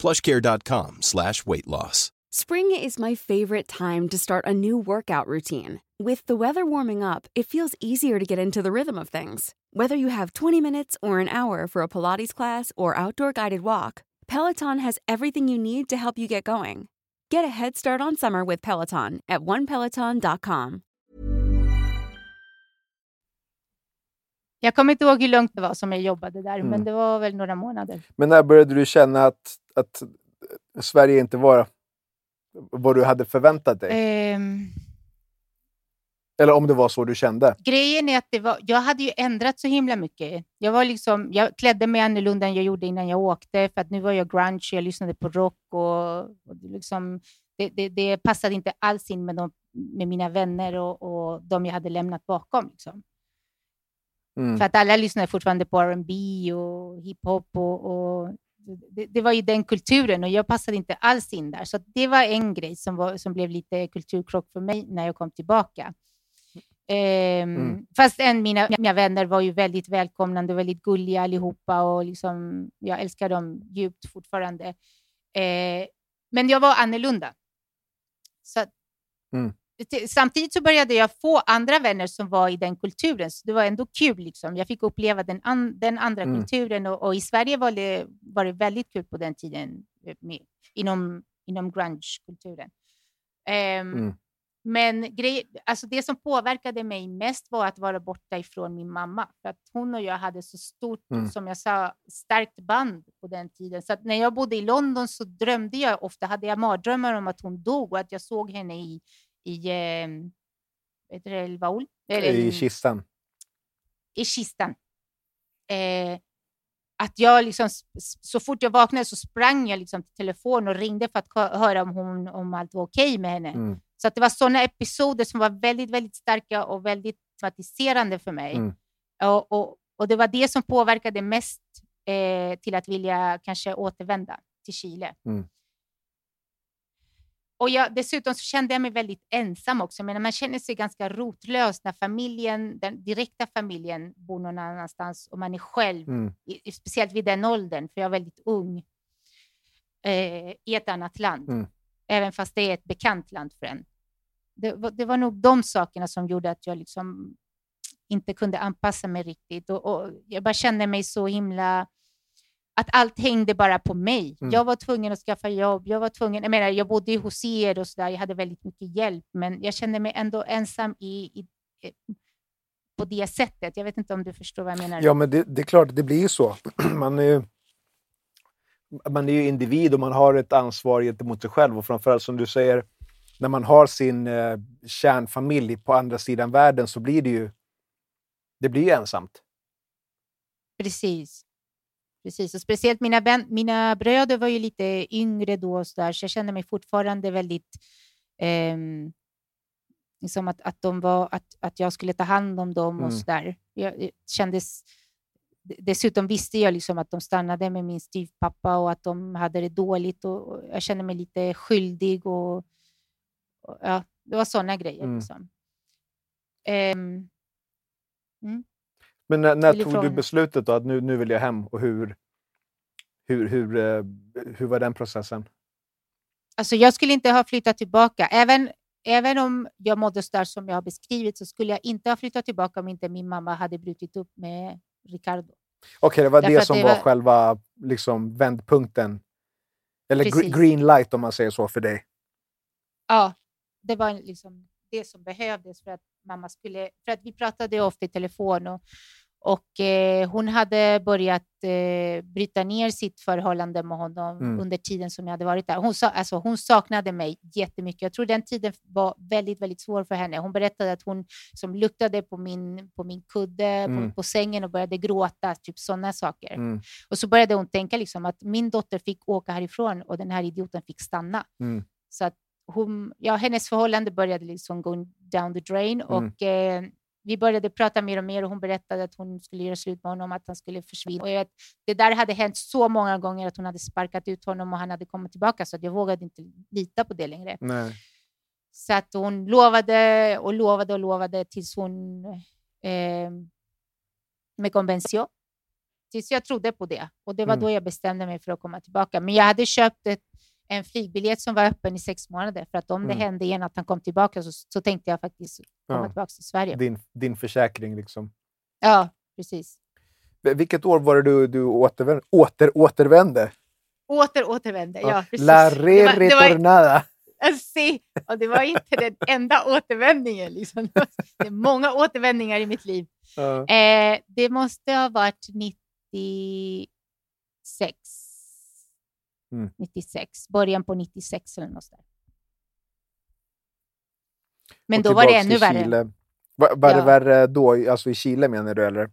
plushcare.com slash weight loss. Spring is my favorite time to start a new workout routine. With the weather warming up, it feels easier to get into the rhythm of things. Whether you have 20 minutes or an hour for a Pilates class or outdoor guided walk, Peloton has everything you need to help you get going. Get a head start on summer with Peloton at onepeloton.com. Jag kommer inte ihåg hur långt det var som jag jobbade där, Mm. men det var väl några månader. Men när började du känna att, att Sverige inte var vad du hade förväntat dig? Ehm, Eller om det var så du kände? grejen är att det var, jag hade ju ändrat så himla mycket. Jag, var liksom, jag klädde mig annorlunda än jag gjorde innan jag åkte, för att nu var jag grunge, jag lyssnade på rock och, och det liksom, det, det, det passade inte alls in med, de, med mina vänner och, och de jag hade lämnat bakom. Liksom. Mm. För att alla lyssnade fortfarande på R&B och hiphop och, och det, det var ju den kulturen och jag passade inte alls in där. Så det var en grej som, var, som blev lite kulturkrock för mig när jag kom tillbaka. Ehm, Mm. Fast än mina, mina vänner var ju väldigt välkomnande, väldigt gulliga allihopa och liksom, jag älskar dem djupt fortfarande. Eh, men jag var annorlunda. Så Mm. Samtidigt så började jag få andra vänner som var i den kulturen, så det var ändå kul. Liksom. Jag fick uppleva den, an, den andra Mm. kulturen och, och i Sverige var det, var det väldigt kul på den tiden eh, med, inom, inom grunge-kulturen. Ehm, Mm. Men grej, alltså det som påverkade mig mest var att vara borta ifrån min mamma. För att hon och jag hade så stort, Mm. som jag sa, starkt band på den tiden. Så när jag bodde i London så drömde jag ofta, hade jag mardrömmar om att hon dog och att jag såg henne i, i eh, El Baúl? Eller I kistan? i kistan. Eh, att jag liksom, så fort jag vaknade så sprang jag liksom till telefonen och ringde för att hö- höra om, hon, om allt var okej med henne. Mm. Så att det var sådana episoder som var väldigt, väldigt starka och väldigt traumatiserande för mig. Mm. Och, och, och det var det som påverkade mest eh, till att vilja kanske återvända till Chile. Mm. Och jag, dessutom så kände jag mig väldigt ensam också. Men man känner sig ganska rotlös när familjen, den direkta familjen bor någon annanstans och man är själv, Mm. i, speciellt vid den åldern, för jag är väldigt ung, eh, i ett annat land. Mm. Även fast det är ett bekant land för en. Det, var- det var nog de sakerna som gjorde att jag liksom inte kunde anpassa mig riktigt. Och, och jag bara kände mig så himla... Att allt hängde bara på mig. Mm. Jag var tvungen att skaffa jobb. Jag var tvungen... Jag menar, jag bodde hos er och så där. Jag hade väldigt mycket hjälp, men jag kände mig ändå ensam i, i, eh, på det sättet. Jag vet inte om du förstår vad jag menar. Ja, men det, det är klart, det blir ju så. Man är ju, man är ju individ och man har ett ansvar gentemot sig själv. Och framförallt som du säger, när man har sin eh, kärnfamilj på andra sidan världen så blir det ju, det blir ju ensamt. Precis. Precis, och speciellt mina, vän, mina bröder var ju lite yngre då, och så, där, så jag kände mig fortfarande väldigt... ehm, liksom att, att, de var, att, att jag skulle ta hand om dem och Mm. så där. Jag, jag kändes, dessutom visste jag liksom att de stannade med min styvpappa och att de hade det dåligt. Och, och jag kände mig lite skyldig. och, och ja, Det var sådana grejer. Mm. Liksom. Ehm, Men när, när tog du beslutet då att nu, nu vill jag hem och hur, hur, hur, eh, hur var den processen? Alltså jag skulle inte ha flyttat tillbaka. Även, även om jag mådde så där som jag har beskrivit så skulle jag inte ha flyttat tillbaka om inte min mamma hade brutit upp med Ricardo. Okej, det var Därför det som det var, var- själva liksom, vändpunkten. Eller Precis. green light om man säger så för dig. Ja, det var liksom det som behövdes för att mamma skulle... För att vi pratade ofta i telefon och, och eh, hon hade börjat eh, bryta ner sitt förhållande med honom Mm. under tiden som jag hade varit där. Hon, sa, alltså, hon saknade mig jättemycket. Jag tror den tiden var väldigt, väldigt svår för henne. Hon berättade att hon som luktade på min, på min kudde Mm. på, på sängen och började gråta, typ sådana saker. Mm. Och så började hon tänka liksom att min dotter fick åka härifrån och den här idioten fick stanna. Mm. Så att hon, ja, hennes förhållande började liksom gå down the drain Mm. och eh, vi började prata mer och mer och hon berättade att hon skulle göra slut med honom, att han skulle försvinna. Och jag vet, det där hade hänt så många gånger att hon hade sparkat ut honom och han hade kommit tillbaka så att jag vågade inte lita på det längre. Nej. Så att hon lovade och lovade och lovade tills hon eh, me convenció. Tills jag trodde på det. Och det var Mm. då jag bestämde mig för att komma tillbaka. Men jag hade köpt ett, en flygbiljett som var öppen i sex månader. För att om Mm. det hände igen att han kom tillbaka så, så tänkte jag faktiskt komma Ja. tillbaka till Sverige. Din, din försäkring liksom. Ja, precis. Vilket år var det du, du återvände? Åter, återvände? Åter återvände. Ja, precis. La Det var- re det var- retornada. Se, och det var inte den enda återvändningen. Liksom. Det var- Det är många återvändningar i mitt liv. Ja. Eh, det måste ha varit 96. Mm. 96. Början på 96 eller något där. Men då var det ännu värre. Chile. Var, var det Ja. värre då? Alltså i Chile menar du eller?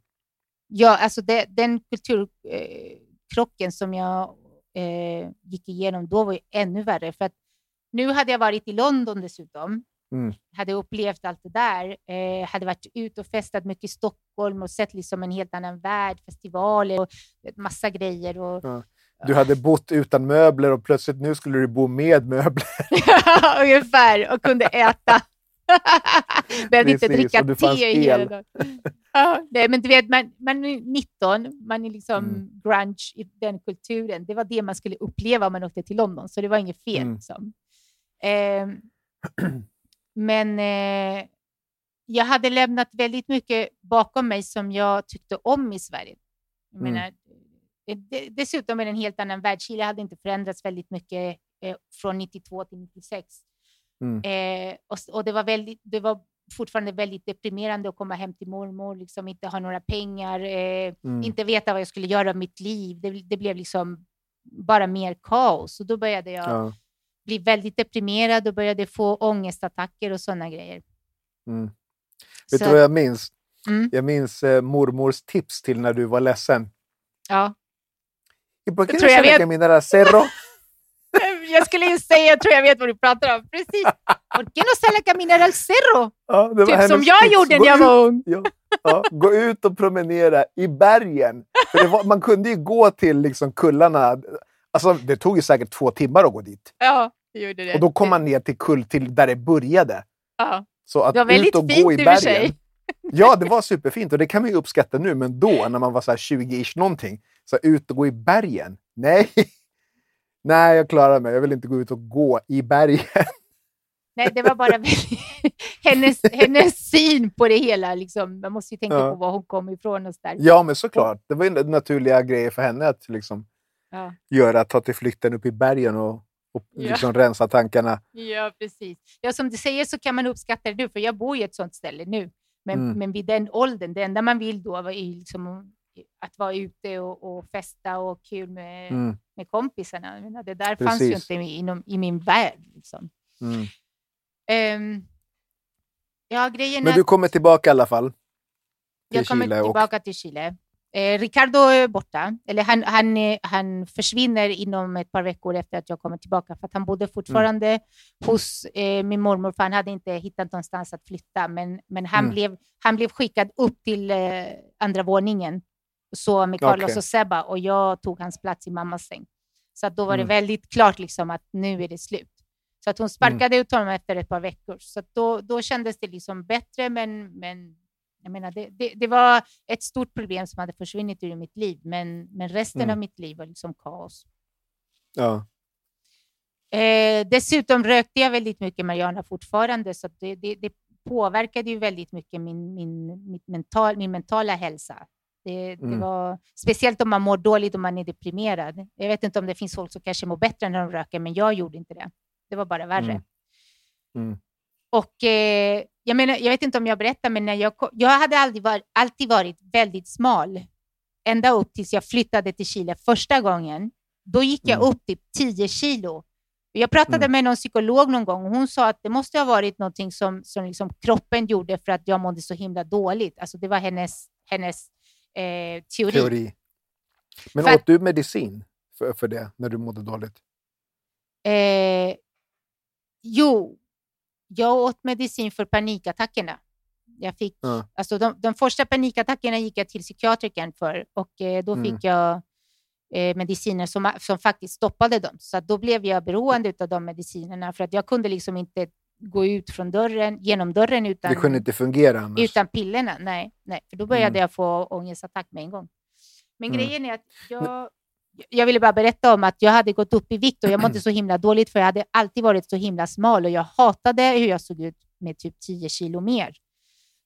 Ja, alltså det, den kulturkrocken som jag eh, gick igenom då var ju ännu värre. För att nu hade jag varit i London dessutom. Mm. Hade upplevt allt det där. Eh, hade varit ute och festat mycket i Stockholm och sett liksom en helt annan värld, festivaler och massa grejer. Och, Ja. Du hade bott utan möbler och plötsligt nu skulle du bo med möbler. Ungefär, och kunde äta. Behövde inte dricka te hela el. dagen. Ja, nej, men du vet, man, man är 19, man är liksom Mm. grunge i den kulturen. Det var det man skulle uppleva om man åkte till London, så det var inget fel. Mm. Liksom. Ehm, men eh, jag hade lämnat väldigt mycket bakom mig som jag tyckte om i Sverige. Jag Mm. menar, dessutom är det en helt annan värld. Chile hade inte förändrats väldigt mycket eh, från 92 till 96. Mm. Eh, och, och det, var väldigt, det var fortfarande väldigt deprimerande att komma hem till mormor, liksom inte ha några pengar, eh, Mm. inte veta vad jag skulle göra av mitt liv. Det, det blev liksom bara mer kaos. Och då började jag Ja. bli väldigt deprimerad och började få ångestattacker och sådana grejer. Mm. Vet Så du vad jag minns? Mm. Jag minns eh, mormors tips till när du var ledsen. Ja. ¿Y por qué no sale a caminar al cerro? Jag skulle ju säga, jag tror jag vet vad du pratar om. Precis. ¿Por qué no sale a caminar al cerro? Ja, det Typ som jag tips. gjorde när jag var ung. Ja, ja, gå ut och promenera i bergen. Det var, man kunde ju gå till liksom kullarna. Alltså, det tog ju säkert två timmar att gå dit. Ja, jag gjorde det. Och då kom man ner till kull till där det började. Ja. Så att Det var väldigt ut och fint gå i bergen. sig. Ja, det var superfint och det kan man ju uppskatta nu. Men då, när man var så här 20-ish någonting, så ut och gå i bergen. Nej, nej, jag klarar mig. Jag vill inte gå ut och gå i bergen. Nej, det var bara hennes, hennes syn på det hela. Liksom. Man måste ju tänka Ja. på var hon kom ifrån och så där. Ja, men såklart. Det var ju naturliga grejer för henne att liksom Ja. göra. Ta till flykten upp i bergen och, och Ja. liksom rensa tankarna. Ja, precis. Ja, som du säger så kan man uppskatta det nu, för jag bor i ett sånt ställe nu. Men, Mm. men vid den åldern, det enda man vill då ju liksom att vara ute och, och festa och kul med, Mm, med kompisarna. Menar, det där fanns ju Precis. inte i, inom, i min värld. Liksom. mm. Ehm, ja, grejen Men du att kommer tillbaka i alla fall. Till jag kommer Chile och- tillbaka till Chile. Eh, Ricardo är borta. Eller han, han, han försvinner inom ett par veckor efter att jag kommer tillbaka. För att han bodde fortfarande Mm. hos eh, min mormor, för han hade inte hittat någonstans att flytta. Men, men han, Mm. blev, han blev skickad upp till eh, andra våningen. Så med Carlos Okej. och Seba och jag tog hans plats i mammas säng. Så att då var det Mm. väldigt klart liksom att nu är det slut. Så att hon sparkade ut honom efter ett par veckor. Så då, då kändes det liksom bättre, men, men Jag menar, det, det, det var ett stort problem som hade försvunnit ur mitt liv, men, men resten Mm. av mitt liv var liksom kaos. Ja. Eh, dessutom rökte jag väldigt mycket marijuana fortfarande, så det, det, det påverkade ju väldigt mycket min, min, mental, min mentala hälsa. Det, det Mm. var, speciellt om man mår dåligt och man är deprimerad. Jag vet inte om det finns folk som kanske mår bättre när de röker, men jag gjorde inte det. Det var bara värre. Mm. Mm. Och eh, jag, menar, jag vet inte om jag berättar, men när jag, jag hade aldrig varit, alltid varit väldigt smal. Ända upp tills jag flyttade till Chile första gången. Då gick jag Mm. upp typ 10 kilo. Jag pratade Mm. med någon psykolog någon gång och hon sa att det måste ha varit någonting som, som liksom kroppen gjorde för att jag mådde så himla dåligt. Alltså det var hennes, hennes eh, teori. Teori. Men För åt du medicin för, för det när du mådde dåligt? Eh, jo, jag åt medicin för panikattackerna. Jag fick, Ja. alltså de, de första panikattackerna gick jag till psykiatrikern för och eh, då Mm. fick jag eh, mediciner som, som faktiskt stoppade dem. Så då blev jag beroende av de medicinerna för att jag kunde liksom inte gå ut från dörren, genom dörren utan, Det kunde inte fungera annars. utan pillerna. Nej, nej, för då började Mm. jag få ångestattack med en gång. Men Mm. grejen är att jag, jag ville bara berätta om att jag hade gått upp i vikt och jag mådde så himla dåligt för jag hade alltid varit så himla smal och jag hatade hur jag såg ut med typ 10 kilo mer.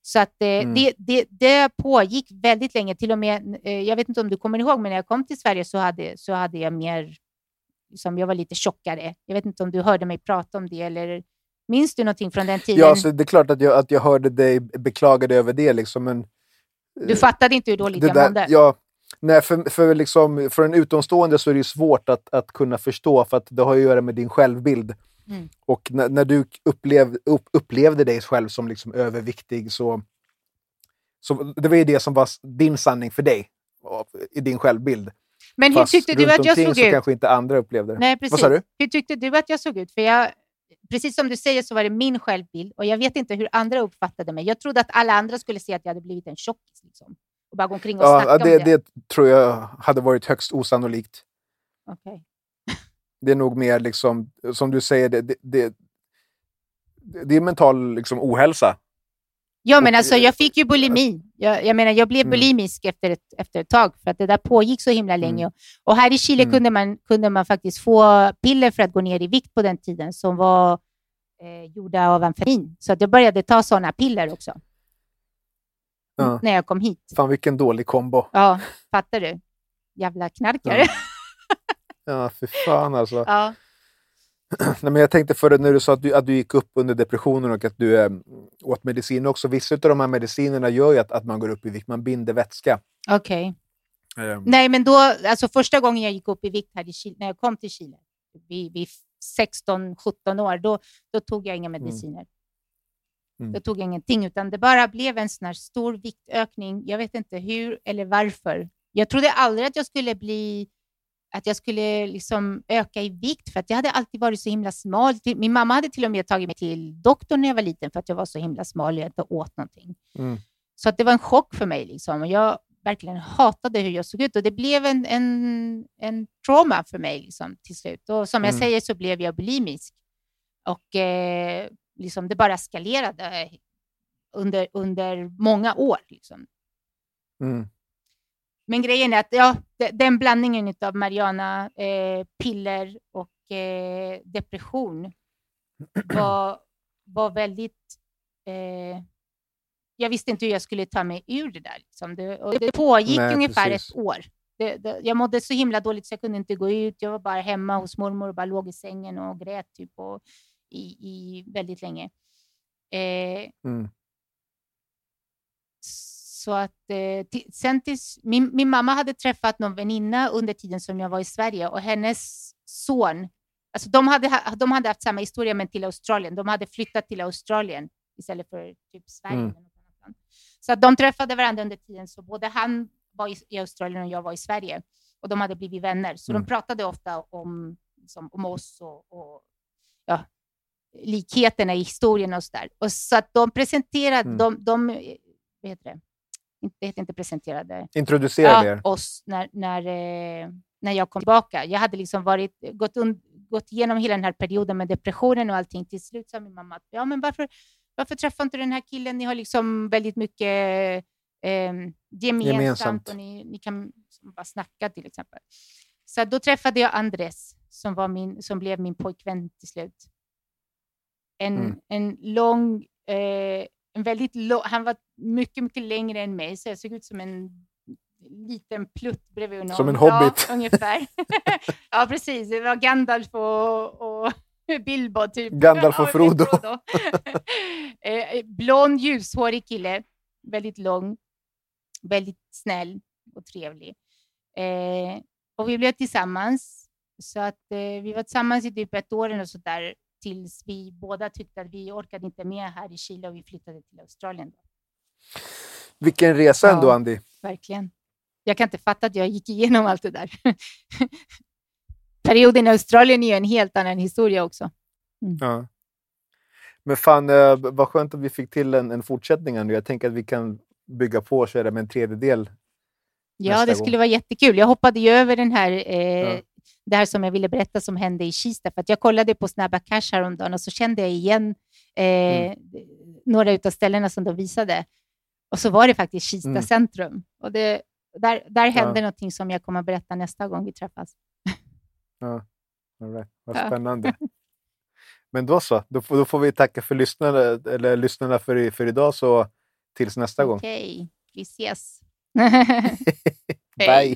Så att eh, Mm. det, det, det pågick väldigt länge, till och med, eh, jag vet inte om du kommer ihåg, men när jag kom till Sverige så hade, så hade jag mer, liksom, jag var lite tjockare. Jag vet inte om du hörde mig prata om det eller minns du någonting från den tiden? Ja, så det är klart att jag, att jag hörde dig beklaga dig över det. Liksom, men, du fattade inte hur dåligt jag mådde? ja, nej, för, för, liksom, för en utomstående så är det svårt att, att kunna förstå för att det har att göra med din självbild. Mm. Och när, när du upplev, upp, upplevde dig själv som liksom överviktig så, så det var ju det som var din sanning för dig i din självbild. Men hur Fast tyckte du att jag såg så ut? kanske inte andra upplevde det. Nej, precis. Vad sa du? Hur tyckte du att jag såg ut? För jag, precis som du säger så var det min självbild och jag vet inte hur andra uppfattade mig. Jag trodde att alla andra skulle se att jag hade blivit en tjockis liksom, och bara gå omkring och snacka Ja, det, om det. det tror jag hade varit högst osannolikt. Okej. Det är nog mer, liksom, som du säger, det, det, det, det är mental liksom, ohälsa. Ja, men alltså eh, jag fick ju bulimi. Jag, jag menar, jag blev Mm. bulimisk efter ett, efter ett tag för att det där pågick så himla länge. Mm. Och här i Chile Mm. kunde, man, kunde man faktiskt få piller för att gå ner i vikt på den tiden som var eh, gjorda av amfetamin. Så att jag började ta sådana piller också Ja. när jag kom hit. Fan vilken dålig kombo. Ja, fattar du? Jävla knarkare. Ja, för fan alltså. Ja. Nej, men jag tänkte förut när du sa att du, att du gick upp under depressionen och att du eh, åt medicin också. Vissa av de här medicinerna gör ju att, att man går upp i vikt. Man binder vätska. Okej. Eh, Nej, men då, alltså första gången jag gick upp i vikt här i Chile, när jag kom till Chile, vid, vid 16-17 år, då, då tog jag inga mediciner. Mm. Tog jag ingenting, utan det bara blev en sån här stor viktökning. Jag vet inte hur eller varför. Jag trodde aldrig att jag skulle bli att jag skulle liksom öka i vikt, för att jag hade alltid varit så himla smal. Min mamma hade till och med tagit mig till doktorn när jag var liten, för att jag var så himla smal och jag inte åt någonting. Mm. Så att det var en chock för mig. Liksom. Och jag verkligen hatade hur jag såg ut och det blev en, en, en trauma för mig liksom, till slut. Och som jag Mm. säger så blev jag bulimisk. Och eh, liksom, det bara eskalerade under, under många år. Liksom. Mm. Men grejen är att ja, de- den blandningen av marijuana, eh, piller och eh, depression var, var väldigt... Eh, jag visste inte hur jag skulle ta mig ur det där. Liksom. Det, det pågick Nej, ungefär precis. ett år. Det, det, jag mådde så himla dåligt så jag kunde inte gå ut. Jag var bara hemma hos mormor och bara låg i sängen och grät typ, och, i, i väldigt länge. Eh, Mm. Så att, eh, sen tills, min, min mamma hade träffat någon väninna under tiden som jag var i Sverige och hennes son, alltså de hade, ha- de hade haft samma historia men till Australien. De hade flyttat till Australien istället för typ Sverige. Mm. Så att de träffade varandra under tiden, så både han var i, i Australien och jag var i Sverige. Och de hade blivit vänner, så Mm. de pratade ofta om, liksom, om oss och, och ja, likheterna i historien och så där. Och så att de presenterade, Mm. de, de, eh, vad heter det? Det heter inte presenterade. Introducera Ja, er. oss när, när, eh, när jag kom tillbaka. Jag hade liksom varit, gått, un, gått igenom hela den här perioden med depressionen och allting. Till slut sa min mamma att ja, men varför, varför träffar inte den här killen? Ni har liksom väldigt mycket eh, gemensamt, Gemensamt. och ni, ni kan bara snacka till exempel. Så då träffade jag Andres som, var min, som blev min pojkvän till slut. En, Mm. en lång, eh, en väldigt lång, han var mycket, mycket längre än mig, så jag såg ut som en liten plutt bredvid honom. Som en Ja, hobbit. ungefär. ja, precis. Det var Gandalf och, och Bilbo, typ. Gandalf och Ja, Frodo. eh, blond, ljushårig kille. Väldigt lång. Väldigt snäll och trevlig. Eh, och vi blev tillsammans. Så att eh, vi var tillsammans i typ ett år eller så där tills vi båda tyckte att vi orkade inte med här i Chile och vi flyttade till Australien. Vilken resa Ja. ändå, Andy. Verkligen. Jag kan inte fatta att jag gick igenom allt det där. Perioden i Australien är ju en helt annan historia också. Ja. Men fan, eh, vad skönt att vi fick till en, en fortsättning nu. Jag tänker att vi kan bygga på och köra med en tredjedel. Ja, det gång. skulle vara jättekul. Jag hoppade ju över den här, eh, Ja. Det här som jag ville berätta som hände i Kista. För jag kollade på Snabba Cash häromdagen och så kände jag igen eh, Mm. några av ställena som de visade. Och så var det faktiskt Kista Mm. centrum. Och det, där, där hände Ja. någonting som jag kommer att berätta nästa gång vi träffas. Ja. All right. Vad Ja. spännande. Men då så, då får, då får vi tacka för lyssnarna, eller lyssnarna för, för idag, så tills nästa gång. Okej, vi ses. Bye!